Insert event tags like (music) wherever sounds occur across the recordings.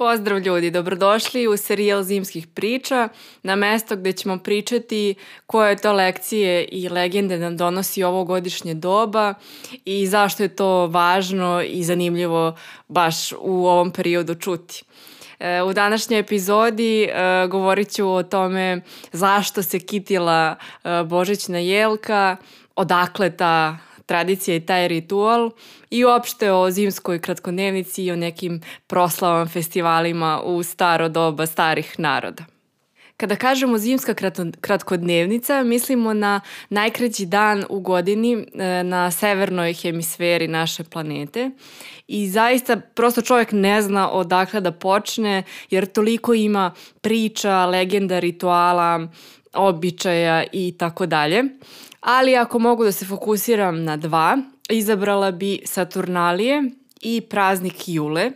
Pozdrav ljudi, dobrodošli u serijal zimskih priča, na mesto gde ćemo pričati koje to lekcije i legende nam donosi ovo godišnje doba i zašto je to važno i zanimljivo baš u ovom periodu čuti. E, u današnjoj epizodi e, govorit ću o tome zašto se kitila e, Božićna jelka, odakle ta tradicija i taj ritual i uopšte o zimskoj kratkodnevnici i o nekim proslavama, festivalima u staro doba starih naroda. Kada kažemo zimska kratkodnevnica, mislimo na najkraći dan u godini e, na severnoj hemisferi naše planete i zaista prosto čovjek ne zna odakle da počne jer toliko ima priča, legenda, rituala, običaja i tako dalje ali ako mogu da se fokusiram na dva, izabrala bi Saturnalije i praznik Jule,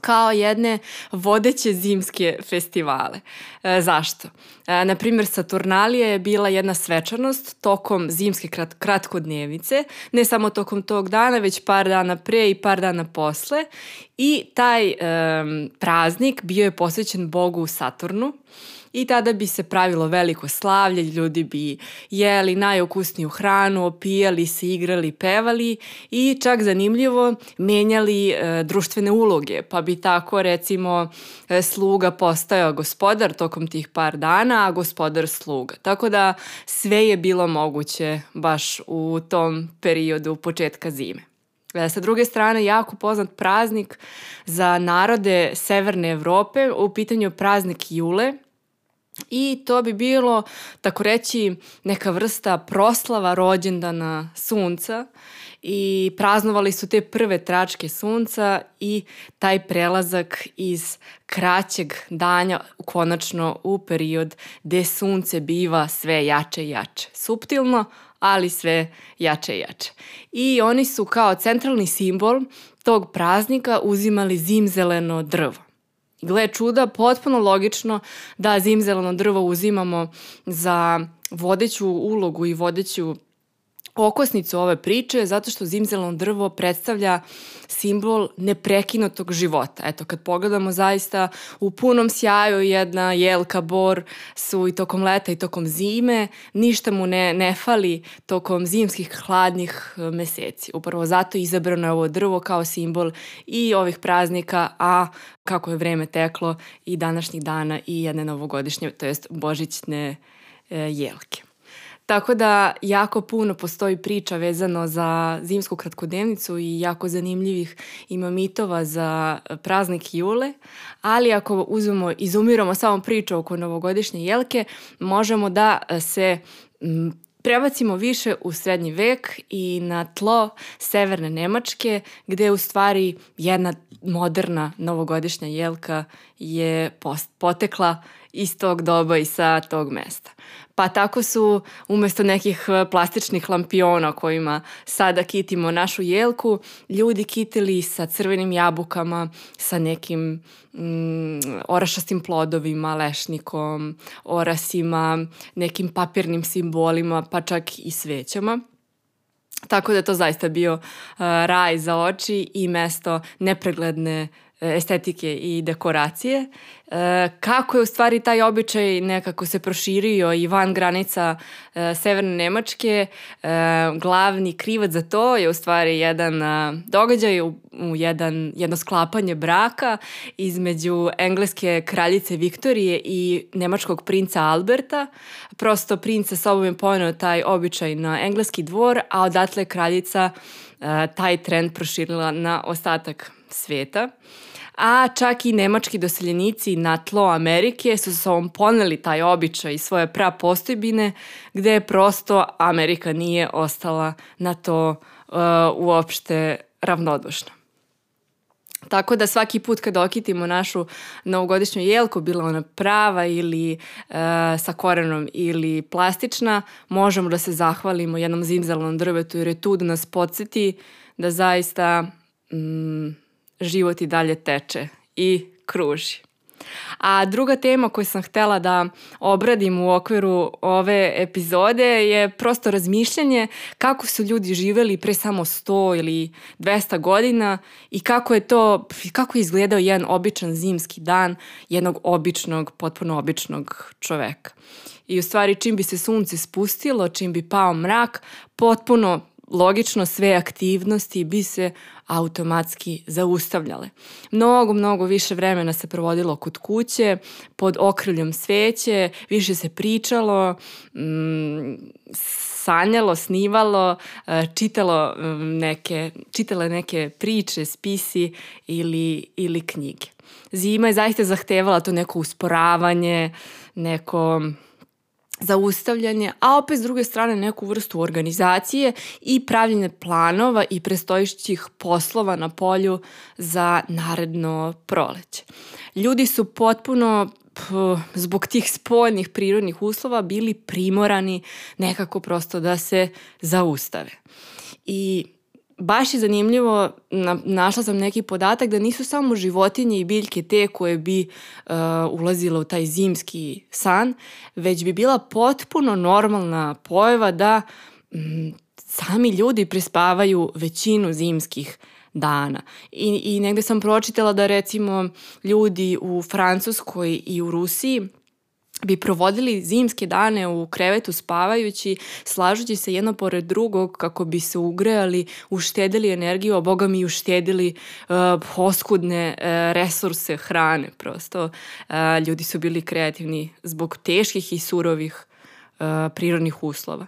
kao jedne vodeće zimske festivale. E, zašto? E, naprimjer, Saturnalija je bila jedna svečanost tokom zimske krat kratkodnevnice, ne samo tokom tog dana, već par dana pre i par dana posle. I taj e, praznik bio je posvećen bogu Saturnu i tada bi se pravilo veliko slavlje, ljudi bi jeli najukusniju hranu, opijali se, igrali, pevali i čak zanimljivo menjali e, društvene uloge, pa bi tako recimo e, sluga postajao gospodar tokom tih par dana, a gospodar sluga. Tako da sve je bilo moguće baš u tom periodu početka zime. E, sa druge strane, jako poznat praznik za narode Severne Evrope, u pitanju praznik Jule, I to bi bilo, tako reći, neka vrsta proslava rođendana sunca i praznovali su te prve tračke sunca i taj prelazak iz kraćeg danja konačno u period gde sunce biva sve jače i jače. Suptilno, ali sve jače i jače. I oni su kao centralni simbol tog praznika uzimali zimzeleno drvo. Gle čuda, potpuno logično da zimzeleno drvo uzimamo za vodeću ulogu i vodeću okosnicu ove priče zato što zimzeleno drvo predstavlja simbol neprekinutog života. Eto, kad pogledamo zaista u punom sjaju jedna jelka bor su i tokom leta i tokom zime, ništa mu ne, ne fali tokom zimskih hladnih e, meseci. Upravo zato izabrano je ovo drvo kao simbol i ovih praznika, a kako je vreme teklo i današnjih dana i jedne novogodišnje, to jest božićne e, jelke. Tako da jako puno postoji priča vezano za zimsku kratkodnevnicu i jako zanimljivih ima mitova za praznik Jule, ali ako uzmemo, izumiramo samo priču oko novogodišnje jelke, možemo da se prebacimo više u srednji vek i na tlo severne Nemačke, gde u stvari jedna moderna novogodišnja jelka je potekla iz tog doba i sa tog mesta. Pa tako su umesto nekih e, plastičnih lampiona kojima sada kitimo našu jelku, ljudi kitili sa crvenim jabukama, sa nekim mm, orašastim plodovima, lešnikom, orasima, nekim papirnim simbolima, pa čak i svećama. Tako da je to zaista bio uh, raj za oči i mesto nepregledne estetike i dekoracije. E, kako je u stvari taj običaj nekako se proširio i van granica e, Severne Nemačke, e, glavni krivac za to je u stvari jedan događaj, u jedan, jedno sklapanje braka između engleske kraljice Viktorije i nemačkog princa Alberta. Prosto princ sa sobom je poneo taj običaj na engleski dvor, a odatle kraljica taj trend proširila na ostatak sveta a čak i nemački doseljenici na tlo Amerike su sa ovom poneli taj običaj svoje prapostojbine, gde prosto Amerika nije ostala na to uh, uopšte ravnodušna. Tako da svaki put kad okitimo našu novogodišnju jelku, bila ona prava ili e, sa korenom ili plastična, možemo da se zahvalimo jednom zimzalnom drvetu jer je tu da nas podsjeti da zaista mm, život i dalje teče i kruži. A druga tema koju sam htela da obradim u okviru ove epizode je prosto razmišljanje kako su ljudi živeli pre samo 100 ili 200 godina i kako je to, kako je izgledao jedan običan zimski dan jednog običnog, potpuno običnog čoveka. I u stvari čim bi se sunce spustilo, čim bi pao mrak, potpuno logično sve aktivnosti bi se automatski zaustavljale. Mnogo, mnogo više vremena se provodilo kod kuće, pod okriljem sveće, više se pričalo, mm, sanjalo, snivalo, e, čitalo mm, neke, čitale neke priče, spisi ili, ili knjige. Zima je zaista zahtevala to neko usporavanje, neko zaustavljanje, a opet s druge strane neku vrstu organizacije i pravljenje planova i prestojićih poslova na polju za naredno proleće. Ljudi su potpuno zbog tih spoljnih prirodnih uslova bili primorani nekako prosto da se zaustave. I baš je zanimljivo, na, našla sam neki podatak da nisu samo životinje i biljke te koje bi uh, ulazile u taj zimski san, već bi bila potpuno normalna pojava da mm, sami ljudi prespavaju većinu zimskih dana. I, I negde sam pročitala da recimo ljudi u Francuskoj i u Rusiji bi provodili zimske dane u krevetu spavajući, slažući se jedno pored drugog kako bi se ugrejali, uštedili energiju, a boga mi uštedili uh, oskudne uh, resurse hrane prosto. Uh, ljudi su bili kreativni zbog teških i surovih uh, prirodnih uslova.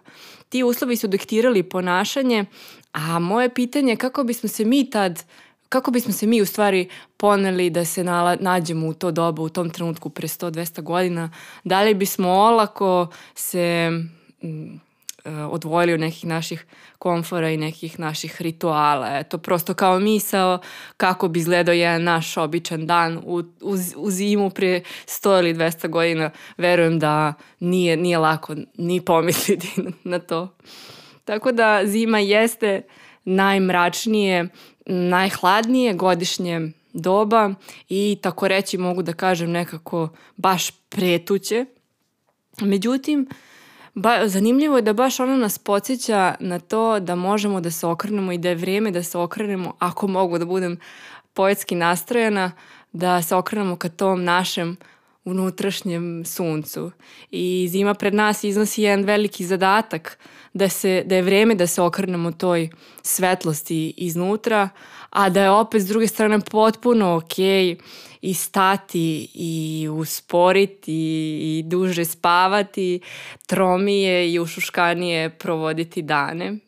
Ti uslovi su diktirali ponašanje, a moje pitanje je kako bismo se mi tad uh, kako bismo se mi u stvari poneli da se nala, nađemo u to dobu, u tom trenutku pre 100-200 godina, da li bismo olako se mm, e, odvojili od nekih naših komfora i nekih naših rituala. Eto, prosto kao misao kako bi izgledao jedan naš običan dan u, u, u zimu pre 100 ili 200 godina. Verujem da nije, nije lako ni pomisliti (laughs) na to. Tako da zima jeste najmračnije najhladnije godišnje doba i tako reći mogu da kažem nekako baš pretuće. Međutim, ba, zanimljivo je da baš ona nas podsjeća na to da možemo da se okrenemo i da je vreme da se okrenemo, ako mogu da budem poetski nastrojena, da se okrenemo ka tom našem unutrašnjem suncu. I zima pred nas iznosi jedan veliki zadatak da, se, da je vreme da se okrenemo toj svetlosti iznutra, a da je opet s druge strane potpuno ok i stati i usporiti i duže spavati, tromije i ušuškanije provoditi dane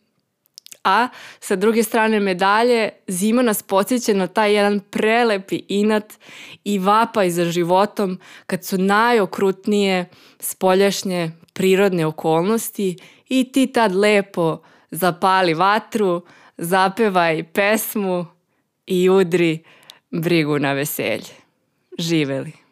a sa druge strane medalje zima nas podsjeća na taj jedan prelepi inat i vapaj za životom kad su najokrutnije spoljašnje prirodne okolnosti i ti tad lepo zapali vatru, zapevaj pesmu i udri brigu na veselje. Živeli!